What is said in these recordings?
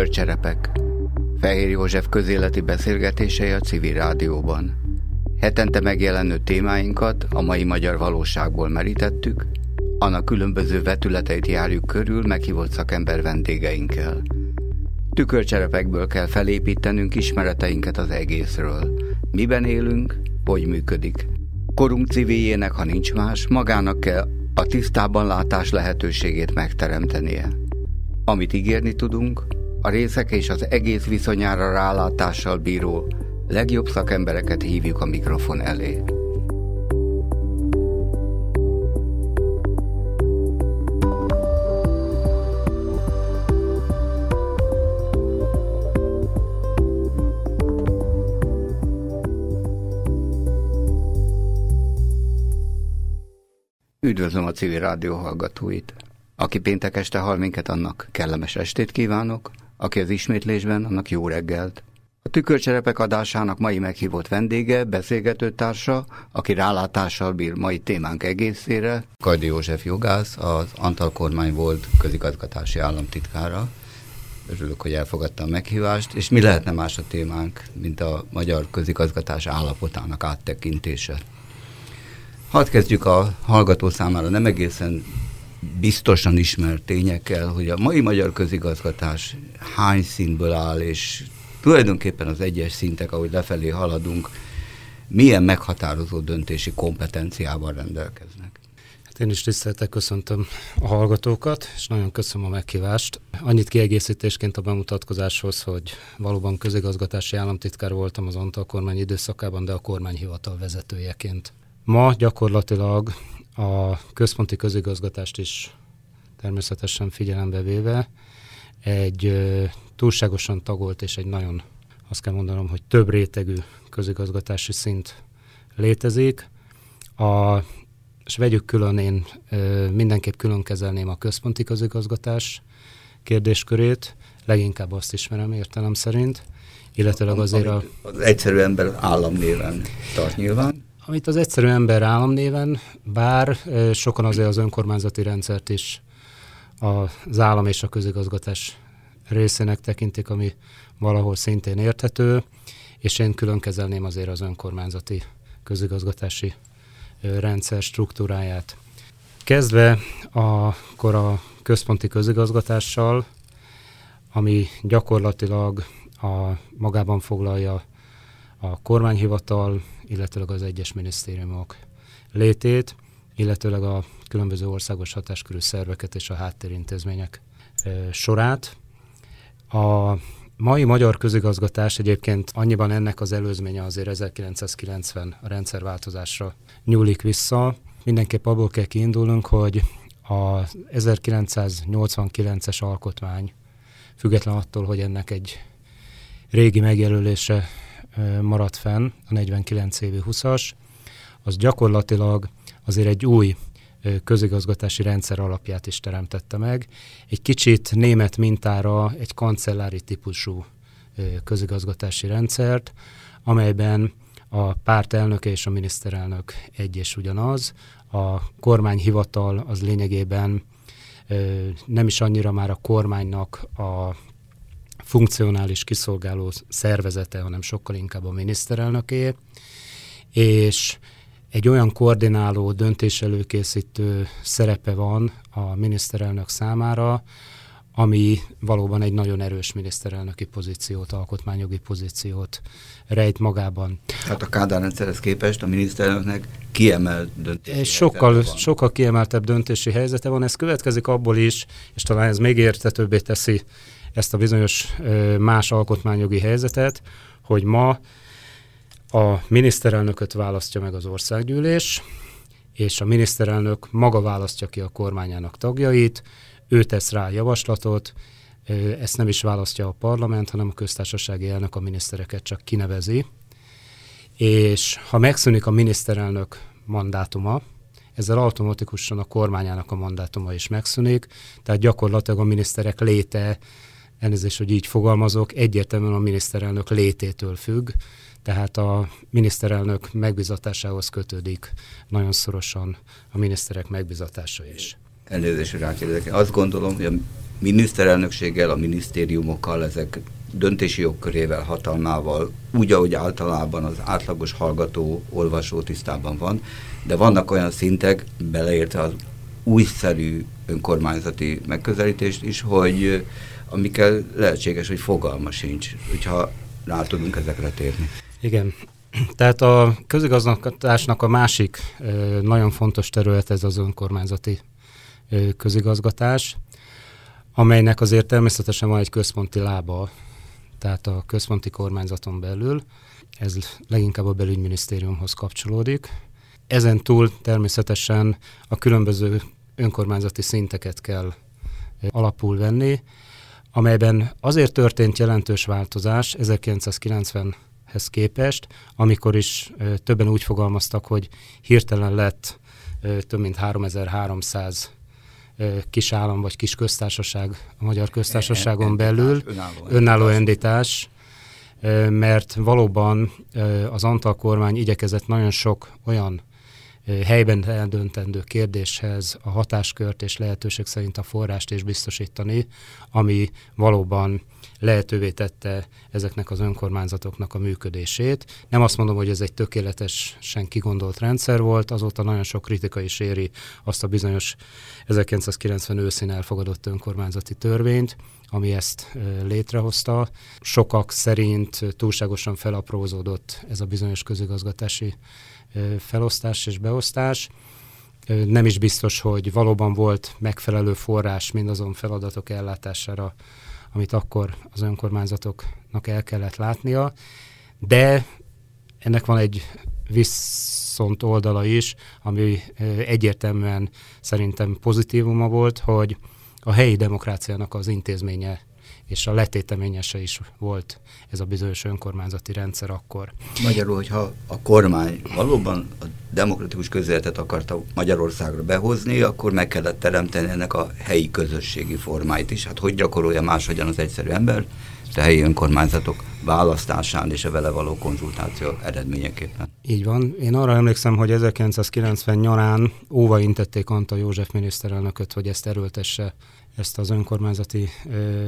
Tükörcserepek. Fehér József közéleti beszélgetései a civil rádióban. Hetente megjelenő témáinkat a mai magyar valóságból merítettük, annak különböző vetületeit járjuk körül meghívott szakember vendégeinkkel. Tükörcserepekből kell felépítenünk ismereteinket az egészről. Miben élünk, hogy működik. Korunk civiljének, ha nincs más, magának kell a tisztában látás lehetőségét megteremtenie. Amit ígérni tudunk, a részek és az egész viszonyára rálátással bíró legjobb szakembereket hívjuk a mikrofon elé. Üdvözlöm a civil rádió hallgatóit! Aki péntek este hall minket, annak kellemes estét kívánok, aki az ismétlésben, annak jó reggelt. A tükörcserepek adásának mai meghívott vendége, beszélgetőtársa, aki rálátással bír mai témánk egészére, Kajdi József jogász, az Antal kormány volt közigazgatási államtitkára. Örülök, hogy elfogadta a meghívást, és mi lehetne más a témánk, mint a magyar közigazgatás állapotának áttekintése. Hadd kezdjük a hallgató számára nem egészen biztosan ismert tényekkel, hogy a mai magyar közigazgatás hány szintből áll, és tulajdonképpen az egyes szintek, ahogy lefelé haladunk, milyen meghatározó döntési kompetenciával rendelkeznek. Hát én is tiszteltek köszöntöm a hallgatókat, és nagyon köszönöm a meghívást. Annyit kiegészítésként a bemutatkozáshoz, hogy valóban közigazgatási államtitkár voltam az Antal kormány időszakában, de a kormányhivatal vezetőjeként. Ma gyakorlatilag a központi közigazgatást is természetesen figyelembe véve egy túlságosan tagolt és egy nagyon, azt kell mondanom, hogy több rétegű közigazgatási szint létezik. A, és vegyük külön, én mindenképp külön kezelném a központi közigazgatás kérdéskörét, leginkább azt ismerem értelem szerint, illetőleg azért a... Az egyszerű ember államnéven tart nyilván amit az egyszerű ember államnéven, bár sokan azért az önkormányzati rendszert is az állam és a közigazgatás részének tekintik, ami valahol szintén érthető, és én külön kezelném azért az önkormányzati közigazgatási rendszer struktúráját. Kezdve akkor a központi közigazgatással, ami gyakorlatilag a magában foglalja a kormányhivatal, illetőleg az egyes minisztériumok létét, illetőleg a különböző országos hatáskörű szerveket és a háttérintézmények sorát. A mai magyar közigazgatás egyébként annyiban ennek az előzménye azért 1990 a rendszerváltozásra nyúlik vissza. Mindenképp abból kell kiindulnunk, hogy a 1989-es alkotmány, független attól, hogy ennek egy régi megjelölése maradt fenn, a 49 évi 20-as, az gyakorlatilag azért egy új közigazgatási rendszer alapját is teremtette meg. Egy kicsit német mintára egy kancellári típusú közigazgatási rendszert, amelyben a párt elnöke és a miniszterelnök egy és ugyanaz. A kormányhivatal az lényegében nem is annyira már a kormánynak a funkcionális kiszolgáló szervezete, hanem sokkal inkább a miniszterelnöké, és egy olyan koordináló, döntéselőkészítő szerepe van a miniszterelnök számára, ami valóban egy nagyon erős miniszterelnöki pozíciót, alkotmányjogi pozíciót rejt magában. Tehát a Kádár rendszerhez képest a miniszterelnöknek kiemelt döntési sokkal, van. sokkal kiemeltebb döntési helyzete van. Ez következik abból is, és talán ez még értetőbbé teszi ezt a bizonyos más alkotmányjogi helyzetet, hogy ma a miniszterelnököt választja meg az országgyűlés, és a miniszterelnök maga választja ki a kormányának tagjait, ő tesz rá javaslatot, ezt nem is választja a parlament, hanem a köztársasági elnök a minisztereket csak kinevezi. És ha megszűnik a miniszterelnök mandátuma, ezzel automatikusan a kormányának a mandátuma is megszűnik, tehát gyakorlatilag a miniszterek léte elnézést, hogy így fogalmazok, egyértelműen a miniszterelnök lététől függ, tehát a miniszterelnök megbizatásához kötődik nagyon szorosan a miniszterek megbizatása is. Elnézést, hogy rákérdezek. Azt gondolom, hogy a miniszterelnökséggel, a minisztériumokkal, ezek döntési jogkörével, hatalmával, úgy, ahogy általában az átlagos hallgató, olvasó tisztában van, de vannak olyan szintek, beleértve az újszerű önkormányzati megközelítést is, hogy amikkel lehetséges, hogy fogalma sincs, hogyha rá tudunk ezekre térni. Igen. Tehát a közigazgatásnak a másik nagyon fontos terület ez az önkormányzati közigazgatás, amelynek azért természetesen van egy központi lába, tehát a központi kormányzaton belül. Ez leginkább a belügyminisztériumhoz kapcsolódik. Ezen túl természetesen a különböző önkormányzati szinteket kell alapul venni, amelyben azért történt jelentős változás 1990-hez képest, amikor is többen úgy fogalmaztak, hogy hirtelen lett több mint 3300 kis állam vagy kis köztársaság a magyar köztársaságon belül, önálló, önálló entitás, mert valóban az Antal kormány igyekezett nagyon sok olyan helyben eldöntendő kérdéshez a hatáskört és lehetőség szerint a forrást is biztosítani, ami valóban lehetővé tette ezeknek az önkormányzatoknak a működését. Nem azt mondom, hogy ez egy tökéletesen kigondolt rendszer volt, azóta nagyon sok kritika is éri azt a bizonyos 1990 őszén elfogadott önkormányzati törvényt, ami ezt létrehozta. Sokak szerint túlságosan felaprózódott ez a bizonyos közigazgatási felosztás és beosztás. Nem is biztos, hogy valóban volt megfelelő forrás mindazon feladatok ellátására, amit akkor az önkormányzatoknak el kellett látnia, de ennek van egy viszont oldala is, ami egyértelműen szerintem pozitívuma volt, hogy a helyi demokráciának az intézménye és a letéteményese is volt ez a bizonyos önkormányzati rendszer akkor. Magyarul, hogyha a kormány valóban a demokratikus közéletet akarta Magyarországra behozni, akkor meg kellett teremteni ennek a helyi közösségi formáit is. Hát hogy gyakorolja máshogyan az egyszerű ember? a helyi önkormányzatok választásán és a vele való konzultáció eredményeképpen. Így van. Én arra emlékszem, hogy 1990 nyarán óva intették Antal József miniszterelnököt, hogy ezt erőltesse ezt az önkormányzati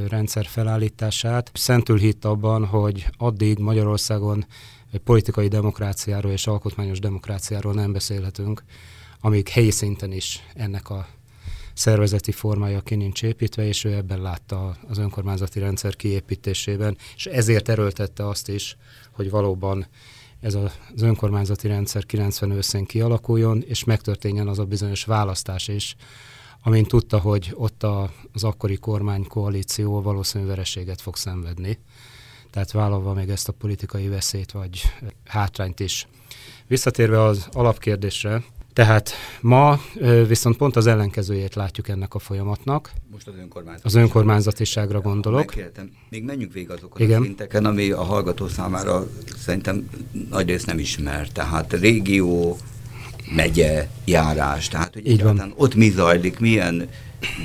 rendszer felállítását. Szentül hitt abban, hogy addig Magyarországon politikai demokráciáról és alkotmányos demokráciáról nem beszélhetünk, amíg helyi szinten is ennek a szervezeti formája ki nincs építve, és ő ebben látta az önkormányzati rendszer kiépítésében, és ezért erőltette azt is, hogy valóban ez az önkormányzati rendszer 90 őszén kialakuljon, és megtörténjen az a bizonyos választás is, amint tudta, hogy ott a, az akkori kormánykoalíció valószínű vereséget fog szenvedni. Tehát vállalva még ezt a politikai veszélyt vagy hátrányt is. Visszatérve az alapkérdésre, tehát ma viszont pont az ellenkezőjét látjuk ennek a folyamatnak. Most az önkormányzatiságra. Az önkormányzatiságra gondolok. Megkértem, még menjünk végig azokon Igen. a szinteken, ami a hallgató számára szerintem nagyrészt nem ismer. Tehát régió, megye, járás, tehát hogy Így van. ott mi zajlik, milyen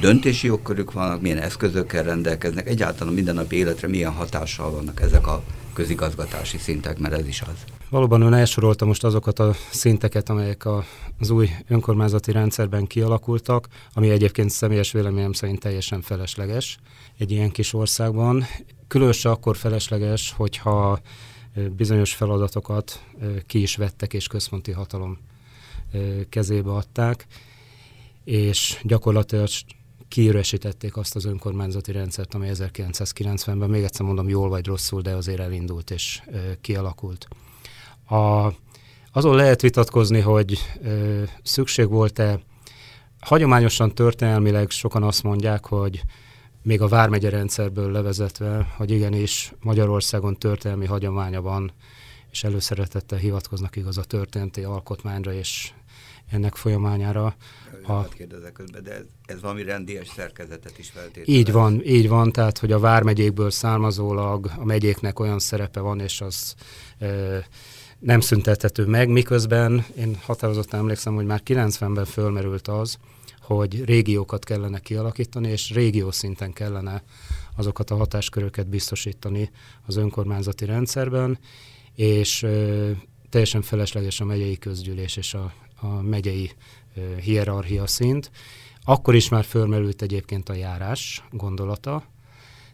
döntési jogkörük vannak, milyen eszközökkel rendelkeznek, egyáltalán a mindennapi életre milyen hatással vannak ezek a közigazgatási szintek, mert ez is az. Valóban ön elsorolta most azokat a szinteket, amelyek a, az új önkormányzati rendszerben kialakultak, ami egyébként személyes véleményem szerint teljesen felesleges egy ilyen kis országban. Különösen akkor felesleges, hogyha bizonyos feladatokat ki is vettek és központi hatalom kezébe adták, és gyakorlatilag kiüresítették azt az önkormányzati rendszert, ami 1990-ben, még egyszer mondom, jól vagy rosszul, de azért elindult és kialakult. A, azon lehet vitatkozni, hogy ö, szükség volt-e, hagyományosan történelmileg sokan azt mondják, hogy még a Vármegye rendszerből levezetve, hogy igenis Magyarországon történelmi hagyománya van, és előszeretettel hivatkoznak igaz a történeti alkotmányra és ennek folyamányára. A... kérdezek közben, de ez, ez valami rendies szerkezetet is feltételez. Így van, így van, tehát hogy a vármegyékből származólag a megyéknek olyan szerepe van, és az e, nem szüntethető meg, miközben én határozottan emlékszem, hogy már 90-ben fölmerült az, hogy régiókat kellene kialakítani, és régió szinten kellene azokat a hatásköröket biztosítani az önkormányzati rendszerben, és ö, teljesen felesleges a megyei közgyűlés és a, a megyei ö, hierarchia szint, Akkor is már fölmerült egyébként a járás gondolata,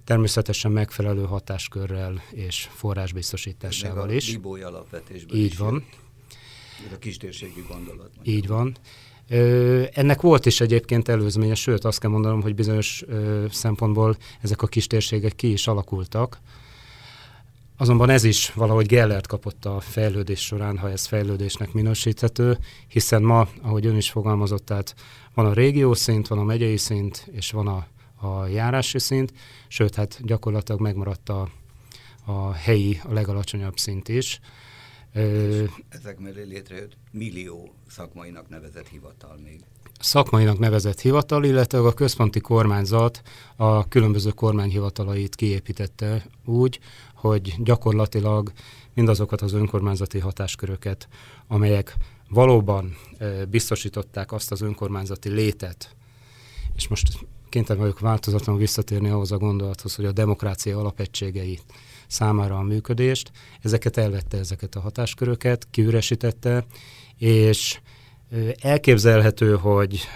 természetesen megfelelő hatáskörrel és forrásbiztosításával Ez is. A alapvetésből Így is van. Jött. Ez a kistérségi gondolat. Így van. Ö, ennek volt is egyébként előzménye, sőt azt kell mondanom, hogy bizonyos ö, szempontból ezek a kistérségek ki is alakultak. Azonban ez is valahogy Gellert kapott a fejlődés során, ha ez fejlődésnek minősíthető, hiszen ma, ahogy ön is fogalmazott, tehát van a régió szint, van a megyei szint, és van a, a járási szint, sőt, hát gyakorlatilag megmaradt a, a helyi, a legalacsonyabb szint is. Ö, ezek mellé létrejött millió szakmainak nevezett hivatal még. Szakmainak nevezett hivatal, illetve a központi kormányzat a különböző kormányhivatalait kiépítette úgy, hogy gyakorlatilag mindazokat az önkormányzati hatásköröket, amelyek valóban biztosították azt az önkormányzati létet, és most kénytelen vagyok változatlanul visszatérni ahhoz a gondolathoz, hogy a demokrácia alapegységei számára a működést, ezeket elvette ezeket a hatásköröket, kiüresítette, és elképzelhető, hogy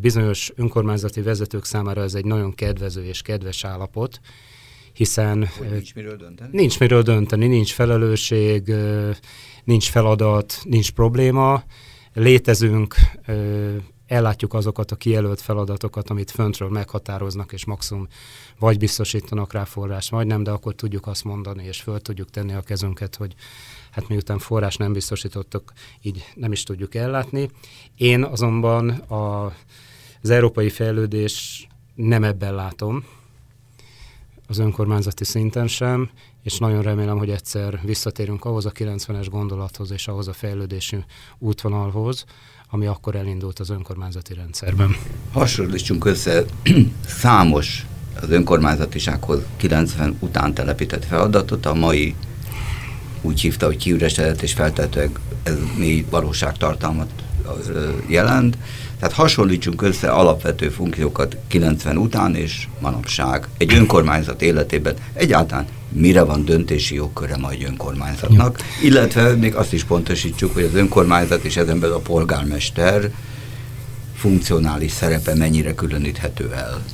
bizonyos önkormányzati vezetők számára ez egy nagyon kedvező és kedves állapot, hiszen hogy nincs miről dönteni? Nincs miről dönteni, nincs felelősség, nincs feladat, nincs probléma, létezünk, ellátjuk azokat a kijelölt feladatokat, amit föntről meghatároznak, és maximum vagy biztosítanak rá forrás, vagy nem, de akkor tudjuk azt mondani, és föl tudjuk tenni a kezünket, hogy hát miután forrás nem biztosítottak, így nem is tudjuk ellátni. Én azonban a, az európai fejlődés nem ebben látom, az önkormányzati szinten sem, és nagyon remélem, hogy egyszer visszatérünk ahhoz a 90-es gondolathoz és ahhoz a fejlődési útvonalhoz, ami akkor elindult az önkormányzati rendszerben. Hasonlítsunk össze számos az önkormányzatisághoz 90 után telepített feladatot, a mai úgy hívta, hogy kiüresedett, és feltetőleg ez mély valóságtartalmat jelent. Tehát hasonlítsunk össze alapvető funkciókat 90 után és manapság. Egy önkormányzat életében egyáltalán mire van döntési jogköre majd önkormányzatnak, illetve még azt is pontosítsuk, hogy az önkormányzat és ezen belül a polgármester funkcionális szerepe mennyire különíthető el.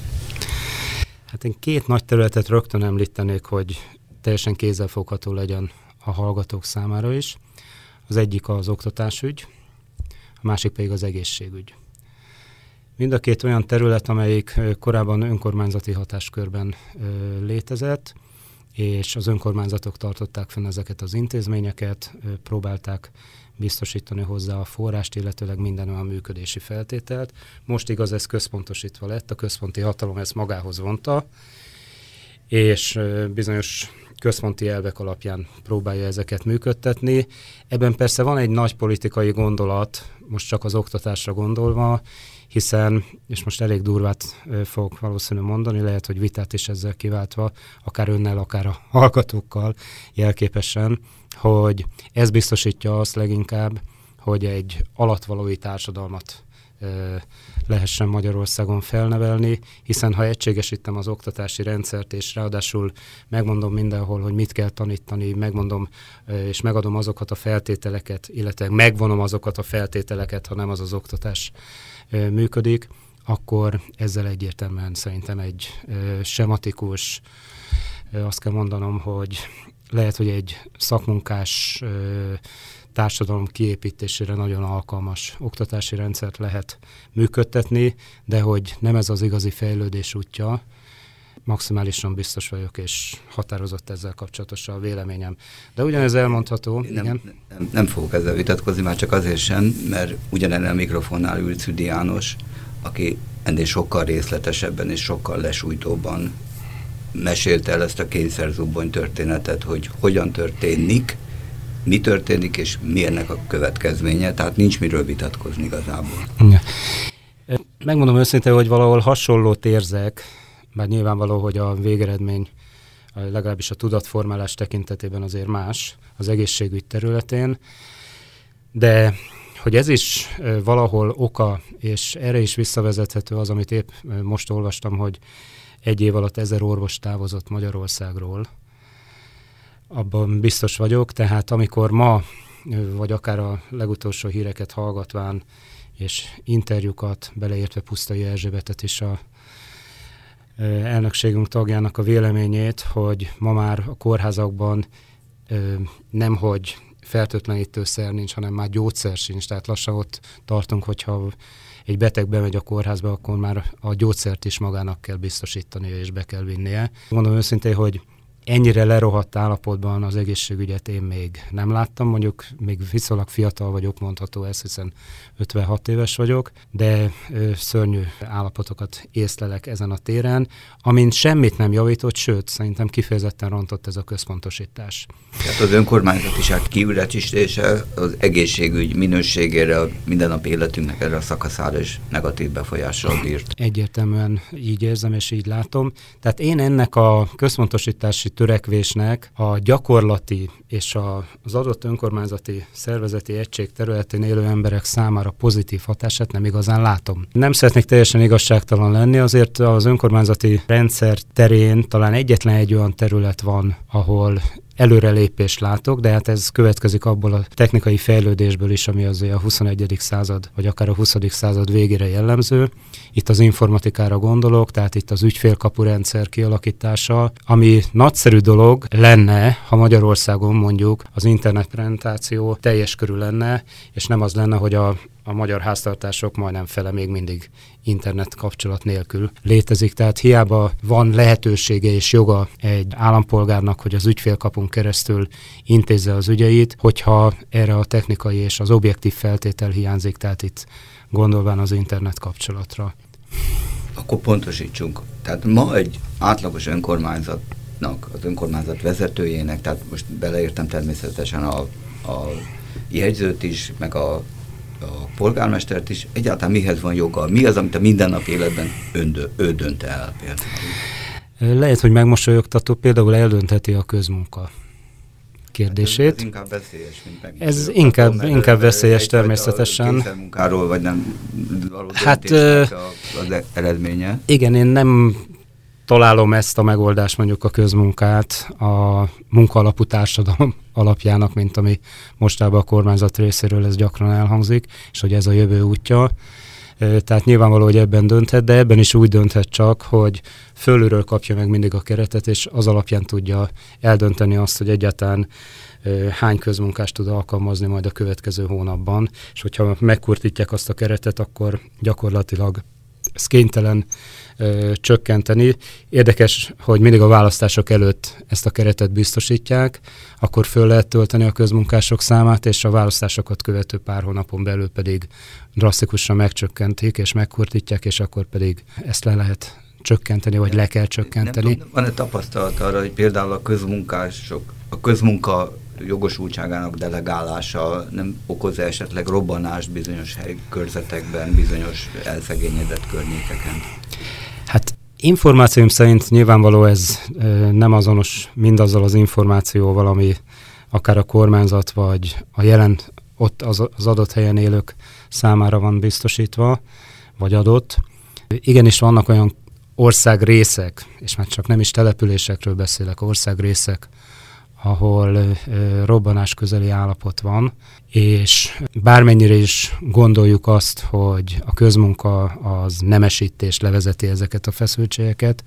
Hát én két nagy területet rögtön említenék, hogy teljesen kézzelfogható legyen a hallgatók számára is. Az egyik az oktatásügy, a másik pedig az egészségügy. Mind a két olyan terület, amelyik korábban önkormányzati hatáskörben létezett, és az önkormányzatok tartották fenn ezeket az intézményeket, próbálták biztosítani hozzá a forrást, illetőleg minden olyan működési feltételt. Most igaz, ez központosítva lett, a központi hatalom ezt magához vonta, és bizonyos központi elvek alapján próbálja ezeket működtetni. Ebben persze van egy nagy politikai gondolat, most csak az oktatásra gondolva, hiszen, és most elég durvát fogok valószínű mondani, lehet, hogy vitát is ezzel kiváltva, akár önnel, akár a hallgatókkal jelképesen, hogy ez biztosítja azt leginkább, hogy egy alatvalói társadalmat lehessen Magyarországon felnevelni, hiszen ha egységesítem az oktatási rendszert, és ráadásul megmondom mindenhol, hogy mit kell tanítani, megmondom és megadom azokat a feltételeket, illetve megvonom azokat a feltételeket, ha nem az az oktatás működik, akkor ezzel egyértelműen szerintem egy sematikus, azt kell mondanom, hogy lehet, hogy egy szakmunkás társadalom kiépítésére nagyon alkalmas oktatási rendszert lehet működtetni, de hogy nem ez az igazi fejlődés útja, maximálisan biztos vagyok, és határozott ezzel kapcsolatos a véleményem. De ugyanez elmondható. nem, igen? Nem, nem fogok ezzel vitatkozni, már csak azért sem, mert ugyanennél a mikrofonnál ült Szüdi János, aki ennél sokkal részletesebben és sokkal lesújtóban mesélte el ezt a kényszerzubbony történetet, hogy hogyan történik, mi történik, és mi ennek a következménye, tehát nincs miről vitatkozni igazából. Megmondom őszintén, hogy valahol hasonlót érzek, bár nyilvánvaló, hogy a végeredmény legalábbis a tudatformálás tekintetében azért más az egészségügy területén, de hogy ez is valahol oka, és erre is visszavezethető az, amit épp most olvastam, hogy egy év alatt ezer orvos távozott Magyarországról, abban biztos vagyok, tehát amikor ma, vagy akár a legutolsó híreket hallgatván és interjúkat, beleértve Pusztai Erzsébetet is a elnökségünk tagjának a véleményét, hogy ma már a kórházakban nemhogy fertőtlenítőszer nincs, hanem már gyógyszer sincs. Tehát lassan ott tartunk, hogyha egy beteg bemegy a kórházba, akkor már a gyógyszert is magának kell biztosítania és be kell vinnie. Mondom őszintén, hogy ennyire lerohadt állapotban az egészségügyet én még nem láttam, mondjuk még viszonylag fiatal vagyok, mondható ez, hiszen 56 éves vagyok, de ö, szörnyű állapotokat észlelek ezen a téren, amint semmit nem javított, sőt, szerintem kifejezetten rontott ez a központosítás. Tehát az önkormányzatiság kiüretisítése az egészségügy minőségére, a mindennapi életünknek erre a szakaszára is negatív befolyással bírt. Egyértelműen így érzem és így látom. Tehát én ennek a központosítási törekvésnek a gyakorlati és a, az adott önkormányzati szervezeti egység területén élő emberek számára pozitív hatását nem igazán látom. Nem szeretnék teljesen igazságtalan lenni, azért az önkormányzati rendszer terén talán egyetlen egy olyan terület van, ahol előrelépést látok, de hát ez következik abból a technikai fejlődésből is, ami azért a 21. század, vagy akár a 20. század végére jellemző. Itt az informatikára gondolok, tehát itt az ügyfélkapu rendszer kialakítása, ami nagyszerű dolog lenne, ha Magyarországon mondjuk az internetprezentáció teljes körül lenne, és nem az lenne, hogy a a magyar háztartások majdnem fele még mindig internet kapcsolat nélkül létezik. Tehát hiába van lehetősége és joga egy állampolgárnak, hogy az ügyfélkapunk keresztül intézze az ügyeit, hogyha erre a technikai és az objektív feltétel hiányzik, tehát itt gondolván az internet kapcsolatra. Akkor pontosítsunk. Tehát ma egy átlagos önkormányzatnak, az önkormányzat vezetőjének, tehát most beleértem természetesen a, a jegyzőt is, meg a a polgármestert is, egyáltalán mihez van joga? Mi az, amit a mindennapi életben öndö, ő dönt el például? Lehet, hogy megmosolyogtató például eldöntheti a közmunka kérdését. Ez, ez inkább veszélyes, mint meg. Ez inkább, mert inkább veszélyes természetesen. munkáról, vagy nem való hát, az eredménye. Igen, én nem találom ezt a megoldást, mondjuk a közmunkát a munkaalapú társadalom alapjának, mint ami mostában a kormányzat részéről ez gyakran elhangzik, és hogy ez a jövő útja. Tehát nyilvánvaló, hogy ebben dönthet, de ebben is úgy dönthet csak, hogy fölülről kapja meg mindig a keretet, és az alapján tudja eldönteni azt, hogy egyáltalán hány közmunkást tud alkalmazni majd a következő hónapban, és hogyha megkurtítják azt a keretet, akkor gyakorlatilag ez kénytelen ö, csökkenteni. Érdekes, hogy mindig a választások előtt ezt a keretet biztosítják, akkor föl lehet tölteni a közmunkások számát, és a választásokat követő pár hónapon belül pedig drasztikusan megcsökkentik, és megkurtítják, és akkor pedig ezt le lehet csökkenteni, vagy le kell csökkenteni. Van-e tapasztalat arra, hogy például a közmunkások, a közmunka jogosultságának delegálása nem okoz -e esetleg robbanást bizonyos hely körzetekben, bizonyos elszegényedett környékeken? Hát információm szerint nyilvánvaló ez nem azonos mindazzal az információval, ami akár a kormányzat vagy a jelen ott az, az adott helyen élők számára van biztosítva, vagy adott. Igenis vannak olyan országrészek, és már csak nem is településekről beszélek, országrészek, ahol robbanás közeli állapot van, és bármennyire is gondoljuk azt, hogy a közmunka az nemesítés levezeti ezeket a feszültségeket,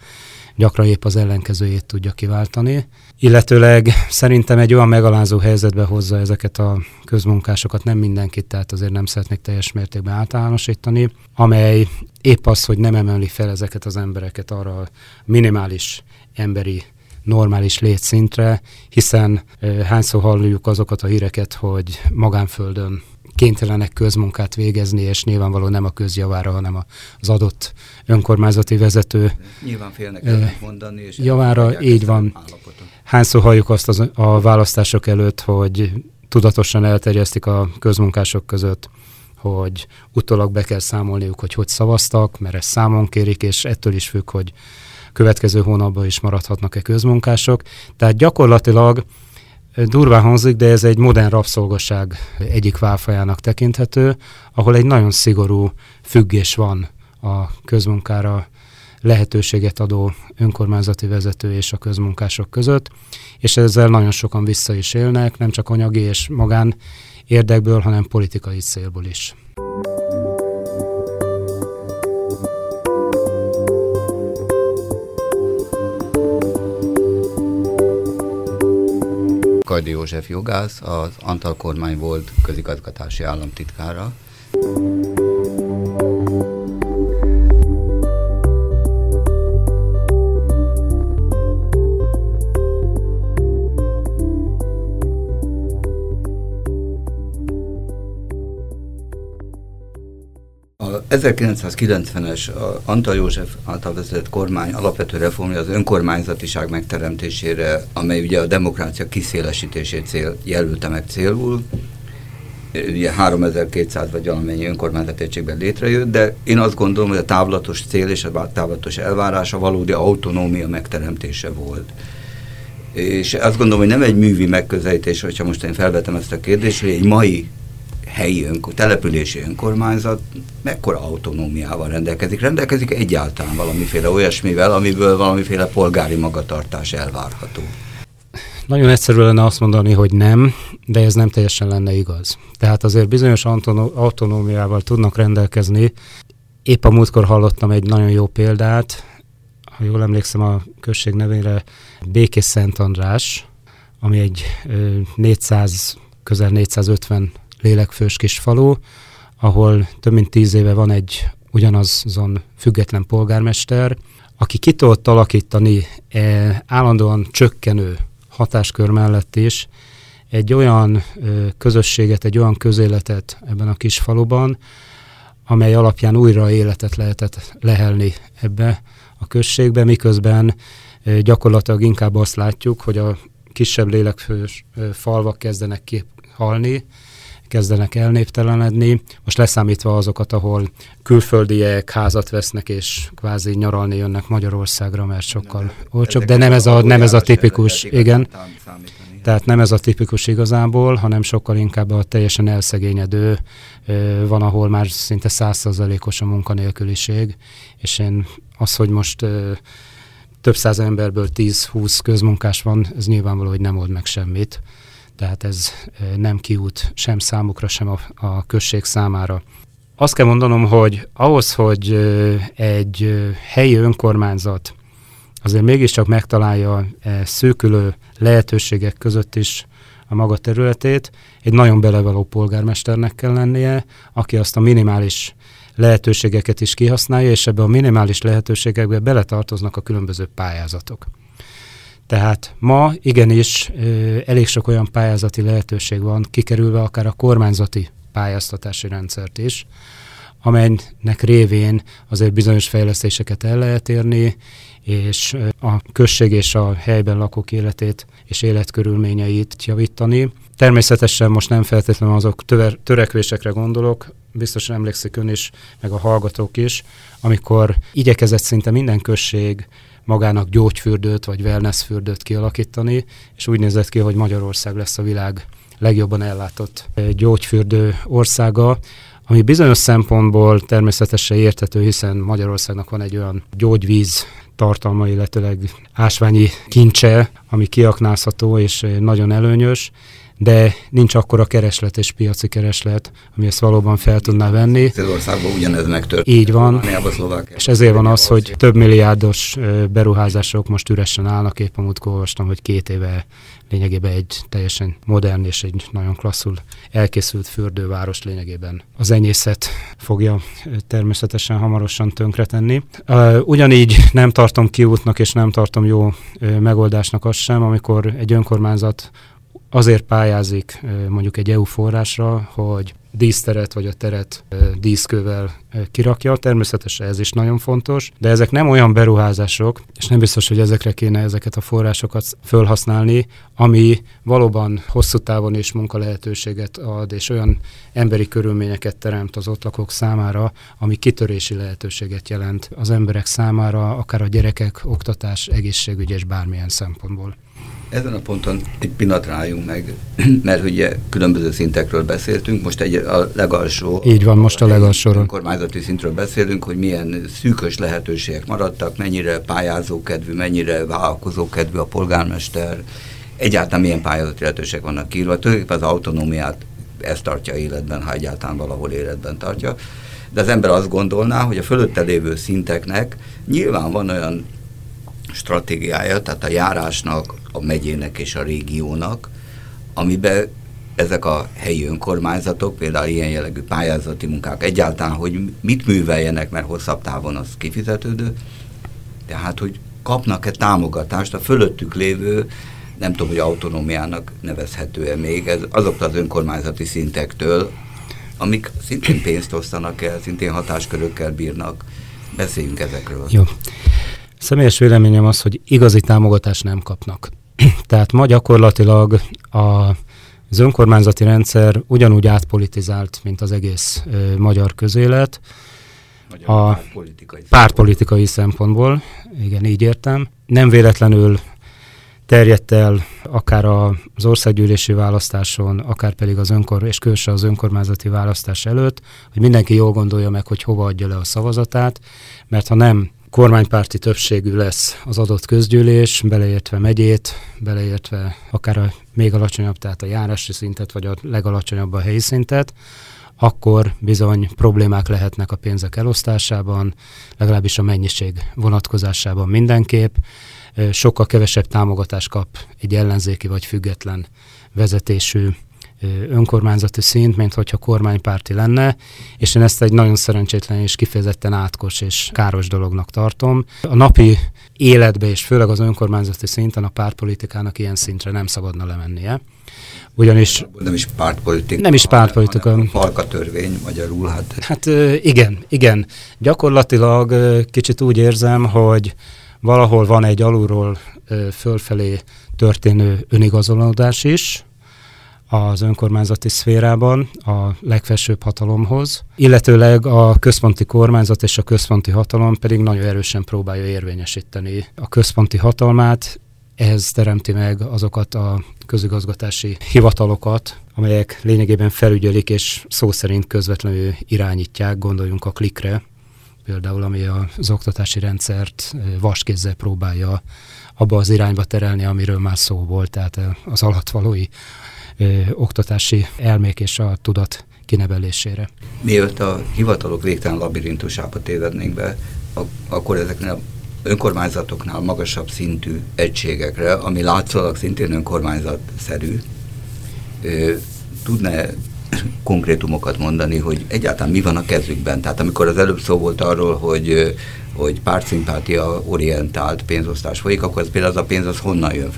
gyakran épp az ellenkezőjét tudja kiváltani. Illetőleg szerintem egy olyan megalázó helyzetbe hozza ezeket a közmunkásokat, nem mindenkit, tehát azért nem szeretnék teljes mértékben általánosítani, amely épp az, hogy nem emeli fel ezeket az embereket arra a minimális emberi normális létszintre, hiszen hányszor halljuk azokat a híreket, hogy magánföldön kénytelenek közmunkát végezni, és nyilvánvalóan nem a közjavára, hanem az adott önkormányzati vezető Nyilván félnek mondani, és javára, így van. Állapotot. Hányszor halljuk azt az, a választások előtt, hogy tudatosan elterjesztik a közmunkások között, hogy utólag be kell számolniuk, hogy hogy szavaztak, mert ezt számon kérik, és ettől is függ, hogy következő hónapban is maradhatnak-e közmunkások. Tehát gyakorlatilag durván hangzik, de ez egy modern rabszolgasság egyik válfajának tekinthető, ahol egy nagyon szigorú függés van a közmunkára lehetőséget adó önkormányzati vezető és a közmunkások között, és ezzel nagyon sokan vissza is élnek, nem csak anyagi és magán érdekből, hanem politikai célból is. Kajdi József jogász, az Antal kormány volt közigazgatási államtitkára. 1990-es Antal József által vezetett kormány alapvető reformja az önkormányzatiság megteremtésére, amely ugye a demokrácia kiszélesítését cél, jelölte meg célul. Ugye 3200 vagy valamennyi önkormányzati egységben létrejött, de én azt gondolom, hogy a távlatos cél és a távlatos elvárás a valódi autonómia megteremtése volt. És azt gondolom, hogy nem egy művi megközelítés, hogyha most én felvetem ezt a kérdést, hogy egy mai helyi önkor, települési önkormányzat mekkora autonómiával rendelkezik? Rendelkezik egyáltalán valamiféle olyasmivel, amiből valamiféle polgári magatartás elvárható? Nagyon egyszerű lenne azt mondani, hogy nem, de ez nem teljesen lenne igaz. Tehát azért bizonyos autonómiával tudnak rendelkezni. Épp a múltkor hallottam egy nagyon jó példát, ha jól emlékszem a község nevére, Békés Szent András, ami egy 400, közel 450 lélekfős kis falu, ahol több mint tíz éve van egy ugyanazon független polgármester, aki ki tudott alakítani e, állandóan csökkenő hatáskör mellett is egy olyan e, közösséget, egy olyan közéletet ebben a kis faluban, amely alapján újra életet lehetett lehelni ebbe a községbe, miközben e, gyakorlatilag inkább azt látjuk, hogy a kisebb lélekfős e, falvak kezdenek halni, kezdenek elnéptelenedni, most leszámítva azokat, ahol külföldiek házat vesznek és kvázi nyaralni jönnek Magyarországra, mert sokkal olcsóbb, de nem ez a, nem ez a tipikus, igen. Tehát nem ez a tipikus igazából, hanem sokkal inkább a teljesen elszegényedő van, ahol már szinte százszerzalékos a munkanélküliség, és én az, hogy most több száz emberből 10-20 közmunkás van, ez nyilvánvaló, hogy nem old meg semmit tehát ez nem kiút sem számukra, sem a, a község számára. Azt kell mondanom, hogy ahhoz, hogy egy helyi önkormányzat azért mégiscsak megtalálja e szűkülő lehetőségek között is a maga területét, egy nagyon belevaló polgármesternek kell lennie, aki azt a minimális lehetőségeket is kihasználja, és ebbe a minimális lehetőségekbe beletartoznak a különböző pályázatok. Tehát ma igenis elég sok olyan pályázati lehetőség van, kikerülve akár a kormányzati pályáztatási rendszert is, amelynek révén azért bizonyos fejlesztéseket el lehet érni, és a község és a helyben lakók életét és életkörülményeit javítani. Természetesen most nem feltétlenül azok töver, törekvésekre gondolok, biztosan emlékszik ön is, meg a hallgatók is, amikor igyekezett szinte minden község magának gyógyfürdőt vagy wellnessfürdőt kialakítani, és úgy nézett ki, hogy Magyarország lesz a világ legjobban ellátott eh, gyógyfürdő országa, ami bizonyos szempontból természetesen értető, hiszen Magyarországnak van egy olyan gyógyvíz tartalma, illetőleg ásványi kincse, ami kiaknázható és eh, nagyon előnyös, de nincs akkor a kereslet és piaci kereslet, ami ezt valóban fel tudná venni. Szélországban ugyanez megtörtént. Így van, és ezért van az, hogy több milliárdos beruházások most üresen állnak, épp amúgy olvastam, hogy két éve lényegében egy teljesen modern és egy nagyon klasszul elkészült fürdőváros lényegében az enyészet fogja természetesen hamarosan tönkretenni. Ugyanígy nem tartom kiútnak és nem tartom jó megoldásnak azt sem, amikor egy önkormányzat azért pályázik mondjuk egy EU forrásra, hogy díszteret vagy a teret díszkővel kirakja. Természetesen ez is nagyon fontos, de ezek nem olyan beruházások, és nem biztos, hogy ezekre kéne ezeket a forrásokat felhasználni, ami valóban hosszú távon is munkalehetőséget ad, és olyan emberi körülményeket teremt az ott lakók számára, ami kitörési lehetőséget jelent az emberek számára, akár a gyerekek, oktatás, egészségügy és bármilyen szempontból. Ezen a ponton egy pillanat rájunk meg, mert ugye különböző szintekről beszéltünk, most egy a legalsó... Így van, most a legalsóról. Kormányzati szintről beszélünk, hogy milyen szűkös lehetőségek maradtak, mennyire pályázókedvű, mennyire vállalkozókedvű a polgármester, egyáltalán milyen pályázati lehetőségek vannak kiírva. Tulajdonképpen az autonómiát ezt tartja életben, ha egyáltalán valahol életben tartja. De az ember azt gondolná, hogy a fölötte lévő szinteknek nyilván van olyan stratégiája, tehát a járásnak, a megyének és a régiónak, amiben ezek a helyi önkormányzatok, például ilyen jellegű pályázati munkák egyáltalán, hogy mit műveljenek, mert hosszabb távon az kifizetődő, tehát, hogy kapnak-e támogatást a fölöttük lévő, nem tudom, hogy autonómiának nevezhető-e még, ez azoktól az önkormányzati szintektől, amik szintén pénzt osztanak el, szintén hatáskörökkel bírnak. Beszéljünk ezekről. Jó. Személyes véleményem az, hogy igazi támogatást nem kapnak. Tehát ma gyakorlatilag a az önkormányzati rendszer ugyanúgy átpolitizált, mint az egész ö, magyar közélet. Magyar a pártpolitikai, pártpolitikai szempontból, igen, így értem. Nem véletlenül terjedt el akár az országgyűlési választáson, akár pedig az önkor, és különösen az önkormányzati választás előtt, hogy mindenki jól gondolja meg, hogy hova adja le a szavazatát, mert ha nem kormánypárti többségű lesz az adott közgyűlés, beleértve megyét, beleértve akár a még alacsonyabb, tehát a járási szintet, vagy a legalacsonyabb a helyi szintet, akkor bizony problémák lehetnek a pénzek elosztásában, legalábbis a mennyiség vonatkozásában mindenképp. Sokkal kevesebb támogatást kap egy ellenzéki vagy független vezetésű önkormányzati szint, mint hogyha kormánypárti lenne, és én ezt egy nagyon szerencsétlen és kifejezetten átkos és káros dolognak tartom. A napi életbe és főleg az önkormányzati szinten a pártpolitikának ilyen szintre nem szabadna lemennie. Ugyanis... Nem is pártpolitika. Nem is pártpolitika. Falka törvény magyarul. Hát. hát igen, igen. Gyakorlatilag kicsit úgy érzem, hogy valahol van egy alulról fölfelé történő önigazolódás is, az önkormányzati szférában a legfelsőbb hatalomhoz, illetőleg a központi kormányzat és a központi hatalom pedig nagyon erősen próbálja érvényesíteni a központi hatalmát, ehhez teremti meg azokat a közigazgatási hivatalokat, amelyek lényegében felügyelik és szó szerint közvetlenül irányítják, gondoljunk a klikre, például ami az oktatási rendszert vaskézzel próbálja abba az irányba terelni, amiről már szó volt, tehát az alatvalói ö, oktatási elmék és a tudat kinevelésére. Mielőtt a hivatalok végtelen labirintusába tévednénk be, akkor ezeknél önkormányzatoknál magasabb szintű egységekre, ami látszólag szintén önkormányzatszerű, tudna konkrétumokat mondani, hogy egyáltalán mi van a kezükben. Tehát amikor az előbb szó volt arról, hogy, hogy pártszimpátia orientált pénzosztás folyik, akkor ez például az a pénz az honnan jön?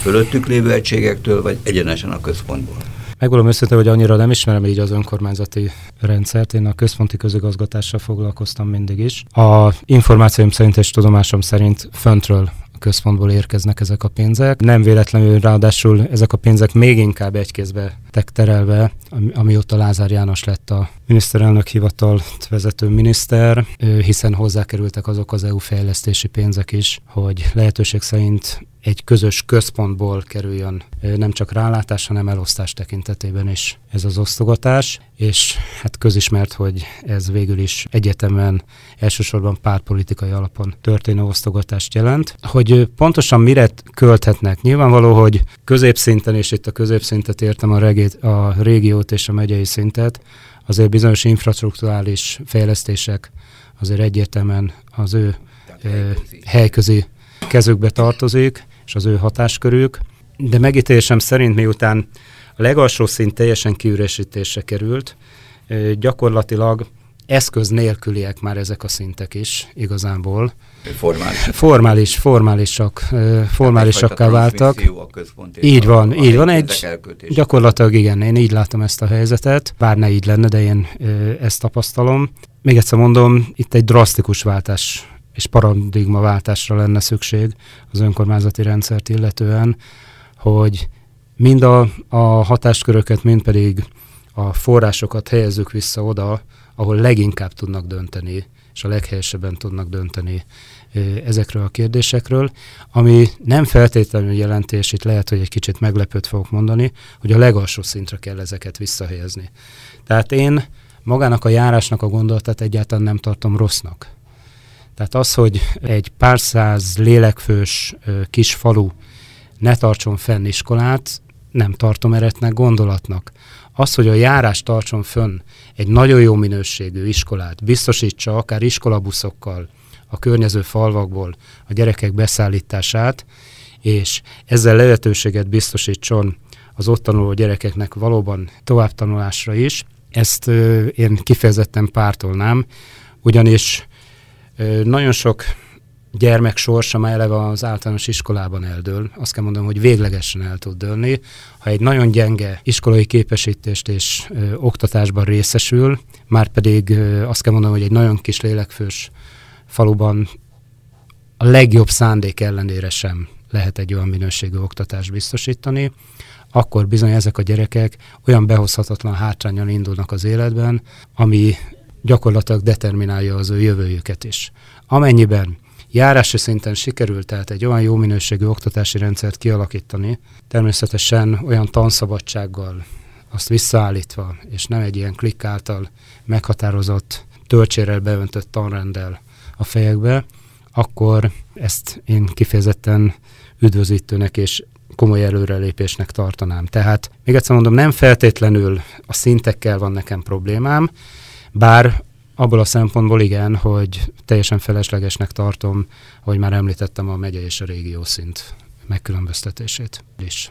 Fölöttük lévő egységektől, vagy egyenesen a központból? Megvalom őszintén, hogy annyira nem ismerem így az önkormányzati rendszert. Én a központi közigazgatással foglalkoztam mindig is. A információim szerint és tudomásom szerint föntről központból érkeznek ezek a pénzek. Nem véletlenül ráadásul ezek a pénzek még inkább egy kézbe terelve, amióta Lázár János lett a miniszterelnök hivatalt vezető miniszter, hiszen hozzákerültek azok az EU fejlesztési pénzek is, hogy lehetőség szerint egy közös központból kerüljön nem csak rálátás, hanem elosztás tekintetében is ez az osztogatás, és hát közismert, hogy ez végül is egyetemen elsősorban pártpolitikai alapon történő osztogatást jelent. Hogy pontosan mire költhetnek? Nyilvánvaló, hogy középszinten, és itt a középszintet értem a, regét, a régiót és a megyei szintet, azért bizonyos infrastruktúrális fejlesztések azért egyértelműen az ő helyközi. helyközi kezükbe tartozik, és az ő hatáskörük, de megítélésem szerint miután a legalsó szint teljesen kiüresítésre került, gyakorlatilag eszköz nélküliek már ezek a szintek is igazából. Formális. Formális, formálisak, formálisakká váltak. Így van, így van. Egy, gyakorlatilag igen, én így látom ezt a helyzetet, bár ne így lenne, de én ezt tapasztalom. Még egyszer mondom, itt egy drasztikus váltás és paradigmaváltásra lenne szükség az önkormányzati rendszert illetően, hogy mind a, a hatásköröket, mind pedig a forrásokat helyezzük vissza oda, ahol leginkább tudnak dönteni, és a leghelyesebben tudnak dönteni ezekről a kérdésekről, ami nem feltétlenül jelenti, itt lehet, hogy egy kicsit meglepőt fogok mondani, hogy a legalsó szintre kell ezeket visszahelyezni. Tehát én magának a járásnak a gondolatát egyáltalán nem tartom rossznak. Tehát az, hogy egy pár száz lélekfős kis falu ne tartson fenn iskolát, nem tartom eretnek gondolatnak. Az, hogy a járás tartson fönn egy nagyon jó minőségű iskolát, biztosítsa akár iskolabuszokkal a környező falvakból a gyerekek beszállítását, és ezzel lehetőséget biztosítson az ott tanuló gyerekeknek valóban továbbtanulásra is, ezt én kifejezetten pártolnám, ugyanis nagyon sok gyermek sorsa már eleve az általános iskolában eldől. Azt kell mondanom, hogy véglegesen el tud dőlni. Ha egy nagyon gyenge iskolai képesítést és ö, oktatásban részesül, már pedig ö, azt kell mondanom, hogy egy nagyon kis lélekfős faluban a legjobb szándék ellenére sem lehet egy olyan minőségű oktatást biztosítani, akkor bizony ezek a gyerekek olyan behozhatatlan hátrányal indulnak az életben, ami gyakorlatilag determinálja az ő jövőjüket is. Amennyiben járási szinten sikerült tehát egy olyan jó minőségű oktatási rendszert kialakítani, természetesen olyan tanszabadsággal, azt visszaállítva, és nem egy ilyen klikk által meghatározott, töltsérrel beöntött tanrenddel a fejekbe, akkor ezt én kifejezetten üdvözítőnek és komoly előrelépésnek tartanám. Tehát még egyszer mondom, nem feltétlenül a szintekkel van nekem problémám, bár abból a szempontból igen, hogy teljesen feleslegesnek tartom, hogy már említettem a megye és a régió szint megkülönböztetését is.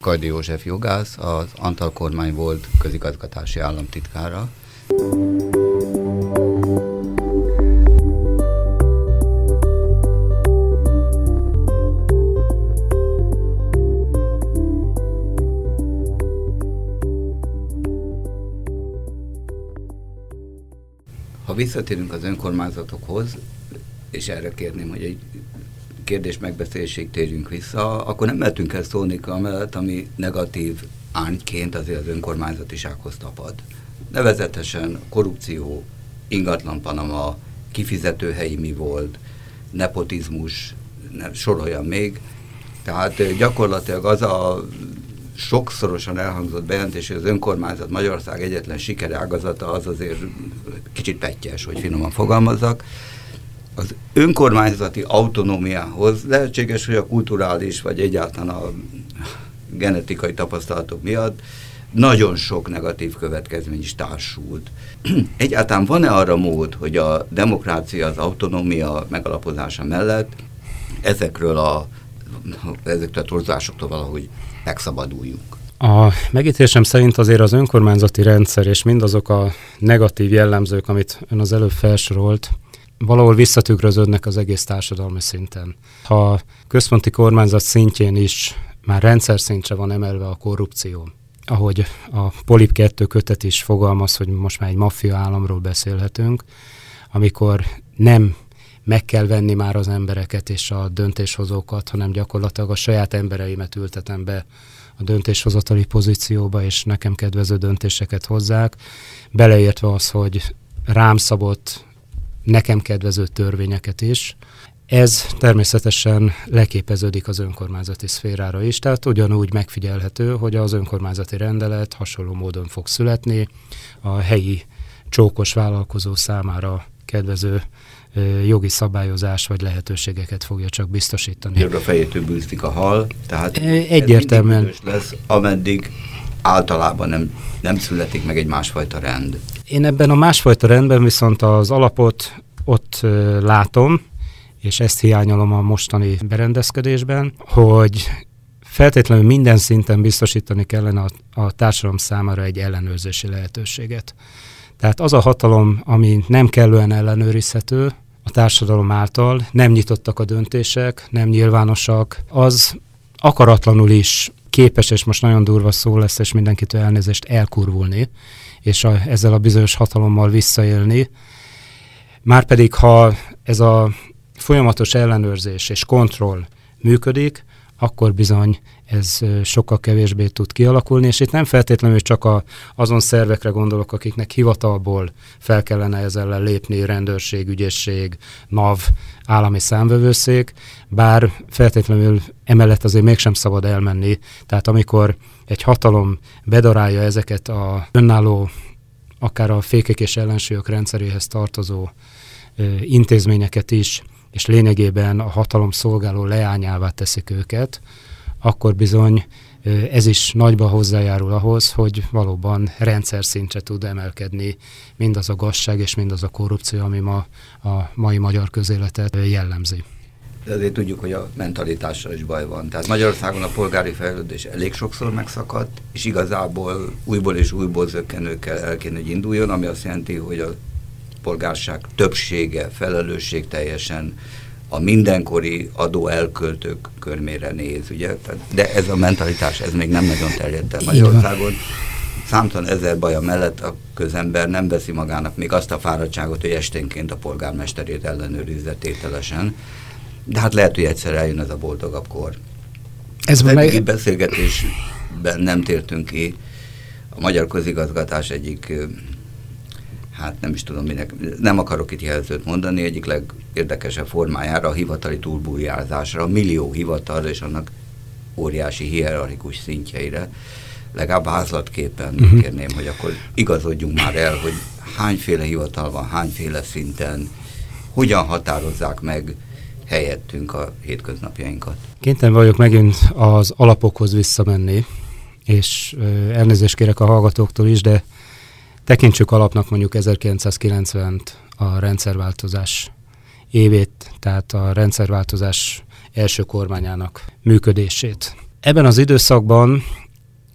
Kajdi József jogász, az Antal kormány volt közigazgatási államtitkára. Visszatérünk az önkormányzatokhoz, és erre kérném, hogy egy kérdés megbeszélésig térjünk vissza, akkor nem mehetünk el szólni amellett, ami negatív ányként azért az önkormányzatisághoz tapad. Nevezetesen korrupció, ingatlan Panama, kifizető helyi mi volt, nepotizmus, ne, soroljam még. Tehát gyakorlatilag az a sokszorosan elhangzott bejelentés, hogy az önkormányzat Magyarország egyetlen sikere ágazata az azért kicsit pettyes, hogy finoman fogalmazzak az önkormányzati autonómiához lehetséges, hogy a kulturális, vagy egyáltalán a genetikai tapasztalatok miatt nagyon sok negatív következmény is társult. Egyáltalán van-e arra mód, hogy a demokrácia, az autonómia megalapozása mellett ezekről a, ezekről a torzásoktól valahogy megszabaduljunk? A megítésem szerint azért az önkormányzati rendszer és mindazok a negatív jellemzők, amit ön az előbb felsorolt, valahol visszatükröződnek az egész társadalmi szinten. Ha központi kormányzat szintjén is már rendszer szintre van emelve a korrupció, ahogy a Polip 2 kötet is fogalmaz, hogy most már egy maffia államról beszélhetünk, amikor nem meg kell venni már az embereket és a döntéshozókat, hanem gyakorlatilag a saját embereimet ültetem be a döntéshozatali pozícióba, és nekem kedvező döntéseket hozzák, beleértve az, hogy rám szabott nekem kedvező törvényeket is. Ez természetesen leképeződik az önkormányzati szférára is, tehát ugyanúgy megfigyelhető, hogy az önkormányzati rendelet hasonló módon fog születni, a helyi csókos vállalkozó számára kedvező jogi szabályozás vagy lehetőségeket fogja csak biztosítani. a fejétől bűzlik a hal, tehát egyértelműen lesz, ameddig általában nem, nem születik meg egy másfajta rend. Én ebben a másfajta rendben viszont az alapot ott látom, és ezt hiányolom a mostani berendezkedésben, hogy feltétlenül minden szinten biztosítani kellene a, a társadalom számára egy ellenőrzési lehetőséget. Tehát az a hatalom, ami nem kellően ellenőrizhető a társadalom által, nem nyitottak a döntések, nem nyilvánosak, az akaratlanul is képes, és most nagyon durva szó lesz, és mindenkitől elnézést elkurvulni, és a, ezzel a bizonyos hatalommal visszaélni. Márpedig, ha ez a folyamatos ellenőrzés és kontroll működik, akkor bizony ez sokkal kevésbé tud kialakulni, és itt nem feltétlenül csak a, azon szervekre gondolok, akiknek hivatalból fel kellene ezzel lépni, rendőrség, ügyészség, NAV, állami számvevőszék, bár feltétlenül emellett azért mégsem szabad elmenni. Tehát amikor egy hatalom bedarálja ezeket a önálló, akár a fékek és ellensúlyok rendszeréhez tartozó ö, intézményeket is, és lényegében a hatalom szolgáló leányává teszik őket, akkor bizony ez is nagyba hozzájárul ahhoz, hogy valóban rendszer szintre tud emelkedni mindaz a gazság és mindaz a korrupció, ami ma a mai magyar közéletet jellemzi. De azért tudjuk, hogy a mentalitással is baj van. Tehát Magyarországon a polgári fejlődés elég sokszor megszakadt, és igazából újból és újból zökkenőkkel el kéne, hogy induljon, ami azt jelenti, hogy a polgárság többsége felelősség teljesen a mindenkori adó elköltők körmére néz, ugye? De ez a mentalitás, ez még nem nagyon terjedt el Magyarországon. Számtalan ezer baja mellett a közember nem veszi magának még azt a fáradtságot, hogy esténként a polgármesterét ellenőrizze tételesen. De hát lehet, hogy egyszer eljön ez a boldogabb kor. Ez az eddigi beszélgetésben nem tértünk ki. A magyar közigazgatás egyik hát nem is tudom minek, nem akarok itt jelzőt mondani, egyik legérdekesebb formájára a hivatali túlbújázásra, a millió hivatal és annak óriási hierarchikus szintjeire, legalább házlatképpen uh-huh. kérném, hogy akkor igazodjunk már el, hogy hányféle hivatal van, hányféle szinten, hogyan határozzák meg helyettünk a hétköznapjainkat. Kénytelen vagyok megint az alapokhoz visszamenni, és elnézést kérek a hallgatóktól is, de Tekintsük alapnak mondjuk 1990-t a rendszerváltozás évét, tehát a rendszerváltozás első kormányának működését. Ebben az időszakban,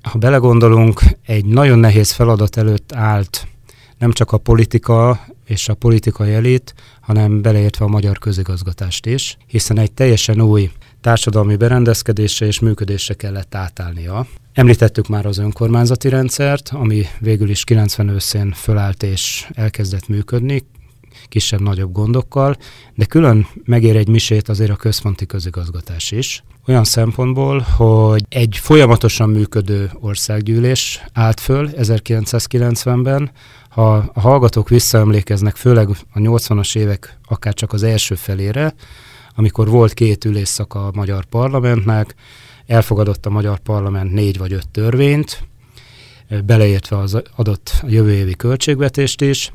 ha belegondolunk, egy nagyon nehéz feladat előtt állt nem csak a politika és a politikai elit, hanem beleértve a magyar közigazgatást is, hiszen egy teljesen új társadalmi berendezkedésre és működésre kellett átállnia. Említettük már az önkormányzati rendszert, ami végül is 90 őszén fölállt és elkezdett működni, kisebb-nagyobb gondokkal, de külön megér egy misét azért a központi közigazgatás is. Olyan szempontból, hogy egy folyamatosan működő országgyűlés állt föl 1990-ben, ha a hallgatók visszaemlékeznek, főleg a 80-as évek akár csak az első felére, amikor volt két ülésszaka a magyar parlamentnek, elfogadott a magyar parlament négy vagy öt törvényt, beleértve az adott jövő évi költségvetést is,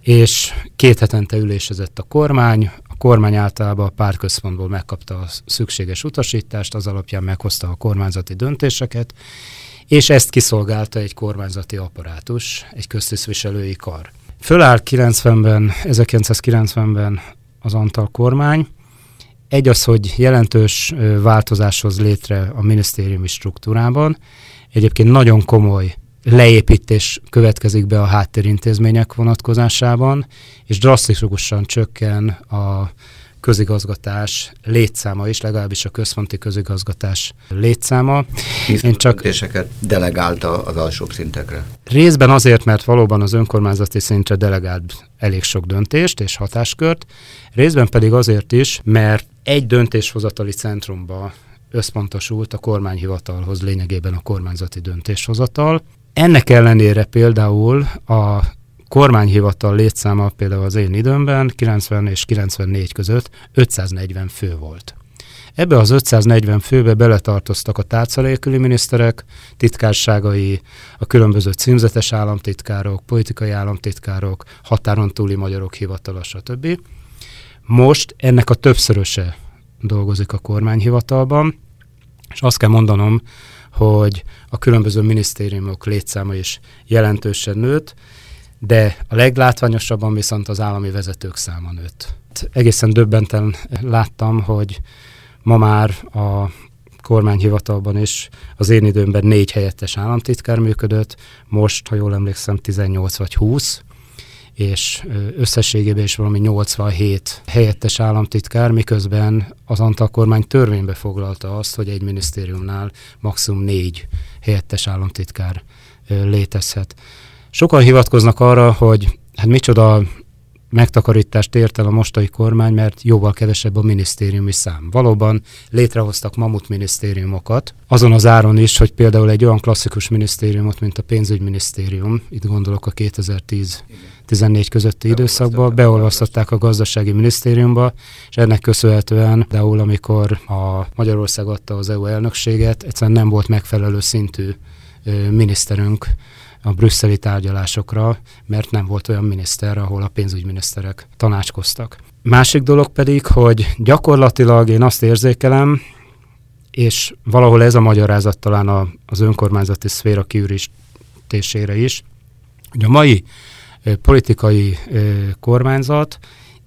és két hetente ülésezett a kormány, a kormány általában a pártközpontból megkapta a szükséges utasítást, az alapján meghozta a kormányzati döntéseket, és ezt kiszolgálta egy kormányzati apparátus, egy köztisztviselői kar. Föláll 90-ben, 1990-ben az Antal kormány, egy az, hogy jelentős változáshoz létre a minisztériumi struktúrában. Egyébként nagyon komoly leépítés következik be a háttérintézmények vonatkozásában, és drasztikusan csökken a közigazgatás létszáma is, legalábbis a központi közigazgatás létszáma. Én csak delegálta az alsóbb szintekre. Részben azért, mert valóban az önkormányzati szintre delegált elég sok döntést és hatáskört, részben pedig azért is, mert egy döntéshozatali centrumba összpontosult a kormányhivatalhoz lényegében a kormányzati döntéshozatal. Ennek ellenére például a kormányhivatal létszáma például az én időmben 90 és 94 között 540 fő volt. Ebbe az 540 főbe beletartoztak a tárcaléküli miniszterek, titkárságai, a különböző címzetes államtitkárok, politikai államtitkárok, határon túli magyarok hivatala, stb. Most ennek a többszöröse dolgozik a kormányhivatalban, és azt kell mondanom, hogy a különböző minisztériumok létszáma is jelentősen nőtt, de a leglátványosabban viszont az állami vezetők száma nőtt. Egészen döbbenten láttam, hogy ma már a kormányhivatalban is az én időmben négy helyettes államtitkár működött, most, ha jól emlékszem, 18 vagy 20, és összességében is valami 87 helyettes államtitkár, miközben az Antal kormány törvénybe foglalta azt, hogy egy minisztériumnál maximum négy helyettes államtitkár létezhet. Sokan hivatkoznak arra, hogy hát micsoda megtakarítást ért el a mostani kormány, mert jóval kevesebb a minisztériumi szám. Valóban létrehoztak mamut minisztériumokat, azon az áron is, hogy például egy olyan klasszikus minisztériumot, mint a pénzügyminisztérium, itt gondolok a 2010-14 közötti időszakban, beolvasztották a gazdasági minisztériumba, és ennek köszönhetően, például amikor a Magyarország adta az EU elnökséget, egyszerűen nem volt megfelelő szintű miniszterünk a brüsszeli tárgyalásokra, mert nem volt olyan miniszter, ahol a pénzügyminiszterek tanácskoztak. Másik dolog pedig, hogy gyakorlatilag én azt érzékelem, és valahol ez a magyarázat talán a, az önkormányzati szféra kiürítésére is, hogy a mai politikai kormányzat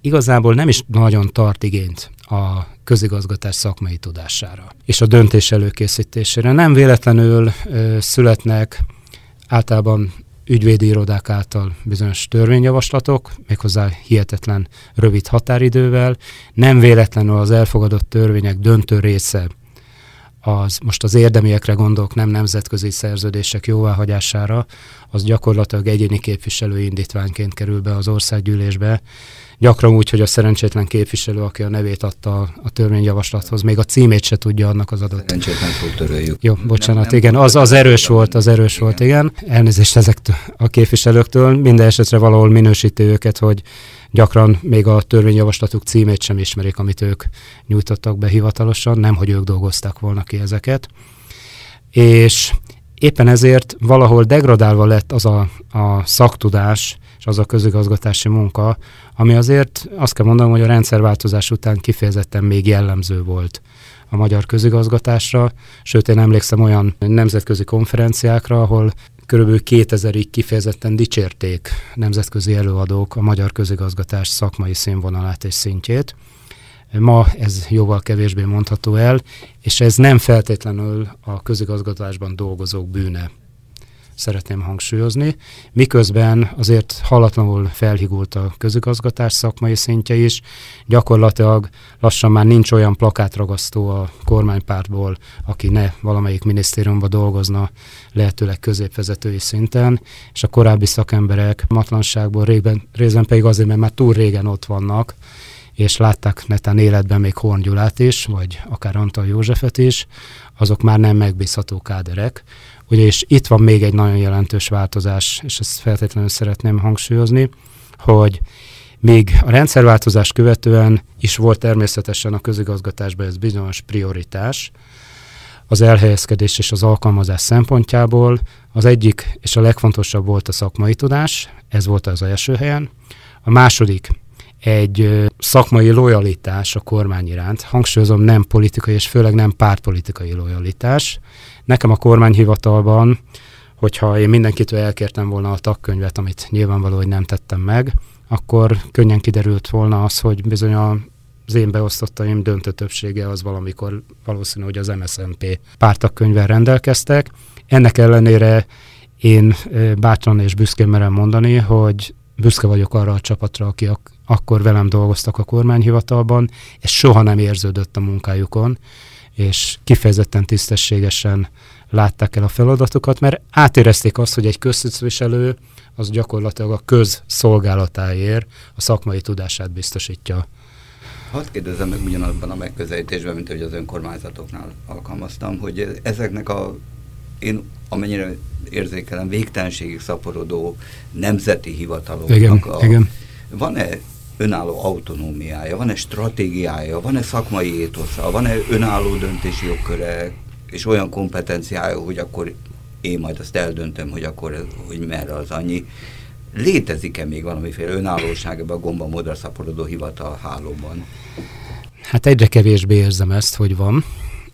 igazából nem is nagyon tart igényt a közigazgatás szakmai tudására és a döntés előkészítésére. Nem véletlenül születnek általában ügyvédi irodák által bizonyos törvényjavaslatok, méghozzá hihetetlen rövid határidővel. Nem véletlenül az elfogadott törvények döntő része az most az érdemiekre gondolok, nem nemzetközi szerződések jóváhagyására, az gyakorlatilag egyéni képviselői indítványként kerül be az országgyűlésbe. Gyakran úgy, hogy a szerencsétlen képviselő, aki a nevét adta a törvényjavaslathoz, még a címét se tudja annak az adott. Szerencsétlen töröljük. Jó, bocsánat, nem, igen, az, az erős volt, az erős igen. volt, igen. Elnézést ezektől a képviselőktől, minden esetre valahol minősíti őket, hogy gyakran még a törvényjavaslatuk címét sem ismerik, amit ők nyújtottak be hivatalosan, nem, hogy ők dolgozták volna ki ezeket. És éppen ezért valahol degradálva lett az a, a szaktudás, és az a közigazgatási munka, ami azért azt kell mondanom, hogy a rendszerváltozás után kifejezetten még jellemző volt a magyar közigazgatásra, sőt én emlékszem olyan nemzetközi konferenciákra, ahol körülbelül 2000-ig kifejezetten dicsérték nemzetközi előadók a magyar közigazgatás szakmai színvonalát és szintjét. Ma ez jóval kevésbé mondható el, és ez nem feltétlenül a közigazgatásban dolgozók bűne szeretném hangsúlyozni, miközben azért hallatlanul felhigult a közigazgatás szakmai szintje is, gyakorlatilag lassan már nincs olyan plakátragasztó a kormánypártból, aki ne valamelyik minisztériumban dolgozna lehetőleg középvezetői szinten, és a korábbi szakemberek matlanságból részben, részben pedig azért, mert már túl régen ott vannak, és látták netán életben még Horn Gyulát is, vagy akár Antal Józsefet is, azok már nem megbízható káderek, Ugye, és itt van még egy nagyon jelentős változás, és ezt feltétlenül szeretném hangsúlyozni, hogy még a rendszerváltozás követően is volt természetesen a közigazgatásban ez bizonyos prioritás, az elhelyezkedés és az alkalmazás szempontjából az egyik és a legfontosabb volt a szakmai tudás, ez volt az első helyen. A második egy szakmai lojalitás a kormány iránt, hangsúlyozom nem politikai és főleg nem pártpolitikai lojalitás, Nekem a kormányhivatalban, hogyha én mindenkitől elkértem volna a tagkönyvet, amit nyilvánvaló, hogy nem tettem meg, akkor könnyen kiderült volna az, hogy bizony a az én beosztottaim döntő többsége az valamikor valószínű, hogy az MSZNP pártakkönyvvel rendelkeztek. Ennek ellenére én bátran és büszkén merem mondani, hogy büszke vagyok arra a csapatra, aki ak- akkor velem dolgoztak a kormányhivatalban, és soha nem érződött a munkájukon, és kifejezetten tisztességesen látták el a feladatokat, mert átérezték azt, hogy egy köztisztviselő az gyakorlatilag a közszolgálatáért a szakmai tudását biztosítja. Hadd kérdezem meg ugyanabban a megközelítésben, mint hogy az önkormányzatoknál alkalmaztam, hogy ezeknek a, én amennyire érzékelem, végtelenségig szaporodó nemzeti hivataloknak igen, a, igen. van-e önálló autonómiája, van-e stratégiája, van-e szakmai étosza, van-e önálló döntési jogköre, és olyan kompetenciája, hogy akkor én majd azt eldöntöm, hogy akkor hogy merre az annyi. Létezik-e még valamiféle önállóság ebben a gomba modra szaporodó hivatal hálóban? Hát egyre kevésbé érzem ezt, hogy van.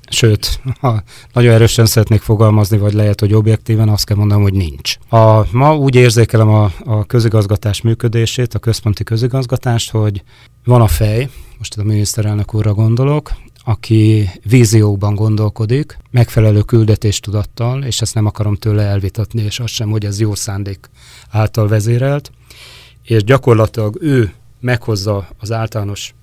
Sőt, ha nagyon erősen szeretnék fogalmazni, vagy lehet, hogy objektíven azt kell mondanom, hogy nincs. A, ma úgy érzékelem a, a közigazgatás működését, a központi közigazgatást, hogy van a fej, most a miniszterelnök úrra gondolok, aki vízióban gondolkodik, megfelelő küldetéstudattal, és ezt nem akarom tőle elvitatni, és azt sem, hogy ez jó szándék által vezérelt, és gyakorlatilag ő meghozza az általános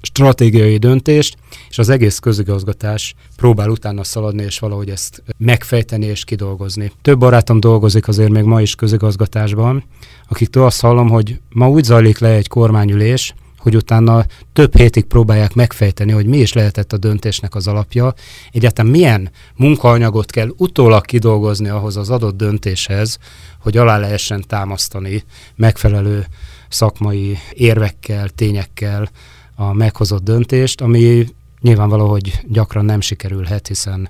stratégiai döntést, és az egész közigazgatás próbál utána szaladni, és valahogy ezt megfejteni és kidolgozni. Több barátom dolgozik azért még ma is közigazgatásban, akiktől azt hallom, hogy ma úgy zajlik le egy kormányülés, hogy utána több hétig próbálják megfejteni, hogy mi is lehetett a döntésnek az alapja, egyáltalán milyen munkaanyagot kell utólag kidolgozni ahhoz az adott döntéshez, hogy alá lehessen támasztani megfelelő szakmai érvekkel, tényekkel a meghozott döntést, ami nyilvánvaló, hogy gyakran nem sikerülhet, hiszen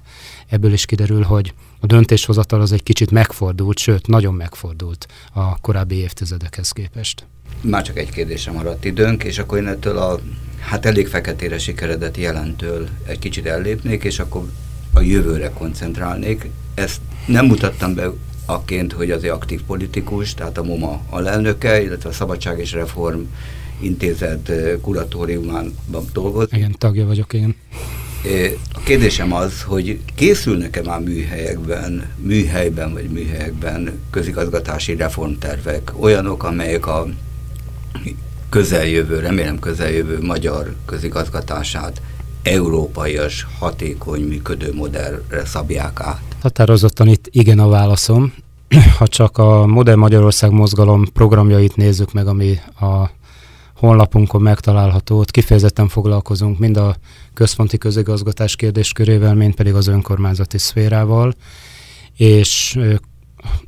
ebből is kiderül, hogy a döntéshozatal az egy kicsit megfordult, sőt, nagyon megfordult a korábbi évtizedekhez képest. Már csak egy kérdésem maradt időnk, és akkor én ettől a hát elég feketére sikeredett jelentől egy kicsit ellépnék, és akkor a jövőre koncentrálnék. Ezt nem mutattam be akként, hogy az aktív politikus, tehát a MOMA alelnöke, illetve a Szabadság és Reform Intézet kuratóriumában dolgozik. Igen, tagja vagyok én. A kérdésem az, hogy készülnek-e már műhelyekben, műhelyben vagy műhelyekben közigazgatási reformtervek, olyanok, amelyek a közeljövő, remélem közeljövő magyar közigazgatását európaias, hatékony, működő modellre szabják át? Határozottan itt igen a válaszom. Ha csak a Modern Magyarország mozgalom programjait nézzük meg, ami a honlapunkon megtalálható, ott kifejezetten foglalkozunk mind a központi közigazgatás kérdéskörével, mind pedig az önkormányzati szférával, és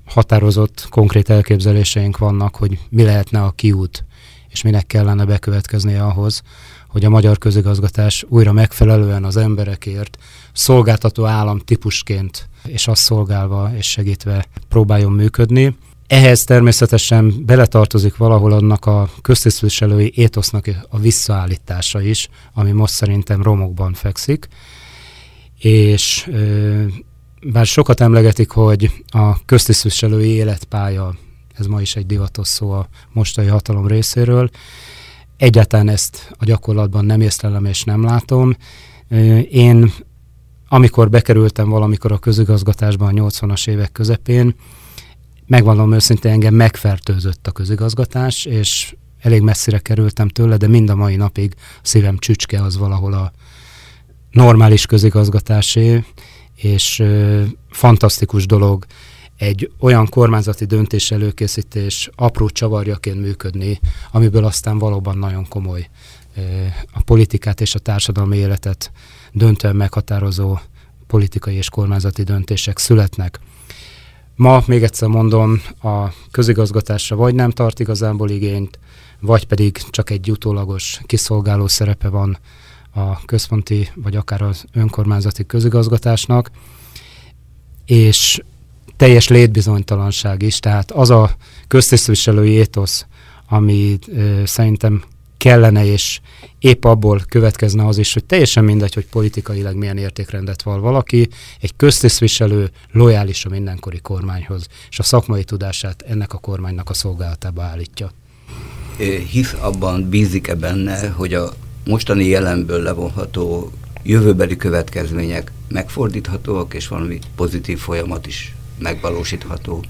határozott konkrét elképzeléseink vannak, hogy mi lehetne a kiút, és minek kellene bekövetkeznie ahhoz, hogy a magyar közigazgatás újra megfelelően az emberekért szolgáltató állam típusként és azt szolgálva és segítve próbáljon működni. Ehhez természetesen beletartozik valahol annak a köztisztviselői étosznak a visszaállítása is, ami most szerintem romokban fekszik. És bár sokat emlegetik, hogy a köztisztviselői életpálya, ez ma is egy divatos szó a mostani hatalom részéről, egyáltalán ezt a gyakorlatban nem észlelem és nem látom. Én amikor bekerültem valamikor a közigazgatásban a 80-as évek közepén, megvallom őszintén, engem megfertőzött a közigazgatás, és elég messzire kerültem tőle, de mind a mai napig szívem csücske az valahol a normális közigazgatásé, és ö, fantasztikus dolog egy olyan kormányzati döntés előkészítés apró csavarjaként működni, amiből aztán valóban nagyon komoly ö, a politikát és a társadalmi életet döntően meghatározó politikai és kormányzati döntések születnek. Ma, még egyszer mondom, a közigazgatásra vagy nem tart igazából igényt, vagy pedig csak egy utólagos kiszolgáló szerepe van a központi, vagy akár az önkormányzati közigazgatásnak, és teljes létbizonytalanság is, tehát az a köztisztviselői étosz, ami ö, szerintem kellene, és épp abból következne az is, hogy teljesen mindegy, hogy politikailag milyen értékrendet val valaki, egy köztisztviselő lojális a mindenkori kormányhoz, és a szakmai tudását ennek a kormánynak a szolgálatába állítja. Hisz abban, bízik-e benne, hogy a mostani jelenből levonható jövőbeli következmények megfordíthatóak, és valami pozitív folyamat is megvalósítható?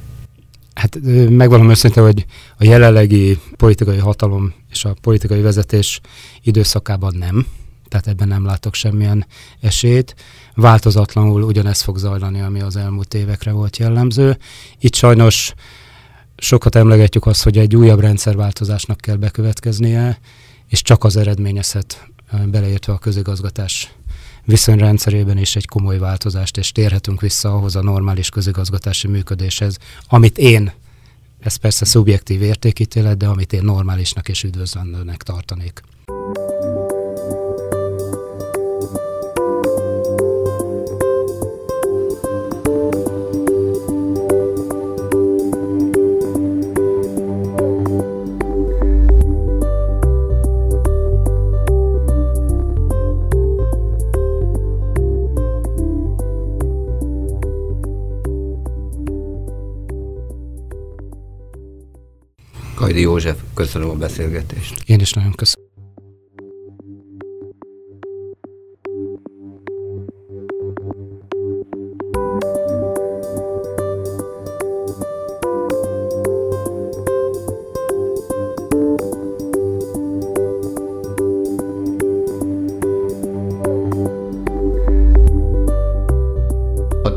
Hát megvalom őszintén, hogy a jelenlegi politikai hatalom és a politikai vezetés időszakában nem, tehát ebben nem látok semmilyen esélyt. Változatlanul ugyanezt fog zajlani, ami az elmúlt évekre volt jellemző. Itt sajnos sokat emlegetjük azt, hogy egy újabb rendszerváltozásnak kell bekövetkeznie, és csak az eredményezhet beleértve a közigazgatás viszonyrendszerében is egy komoly változást, és térhetünk vissza ahhoz a normális közigazgatási működéshez, amit én, ez persze szubjektív értékítélet, de amit én normálisnak és üdvözlendőnek tartanék. Kajdi József, köszönöm a beszélgetést. Én is nagyon köszönöm.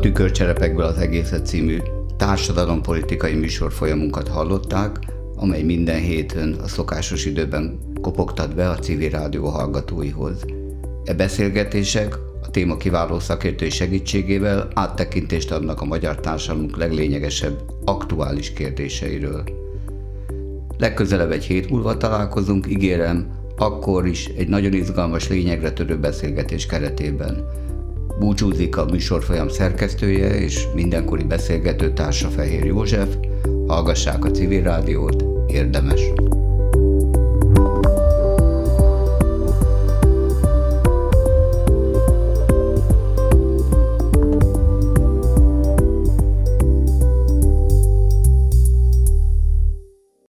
Tükörcserepekből az egészet című társadalompolitikai műsorfolyamunkat hallották, amely minden héten a szokásos időben kopogtat be a civil rádió hallgatóihoz. E beszélgetések a téma kiváló szakértői segítségével áttekintést adnak a magyar társadalmunk leglényegesebb, aktuális kérdéseiről. Legközelebb egy hét múlva találkozunk, ígérem, akkor is egy nagyon izgalmas lényegre törő beszélgetés keretében. Búcsúzik a műsorfolyam szerkesztője és mindenkori beszélgető társa Fehér József, hallgassák a civil rádiót, érdemes.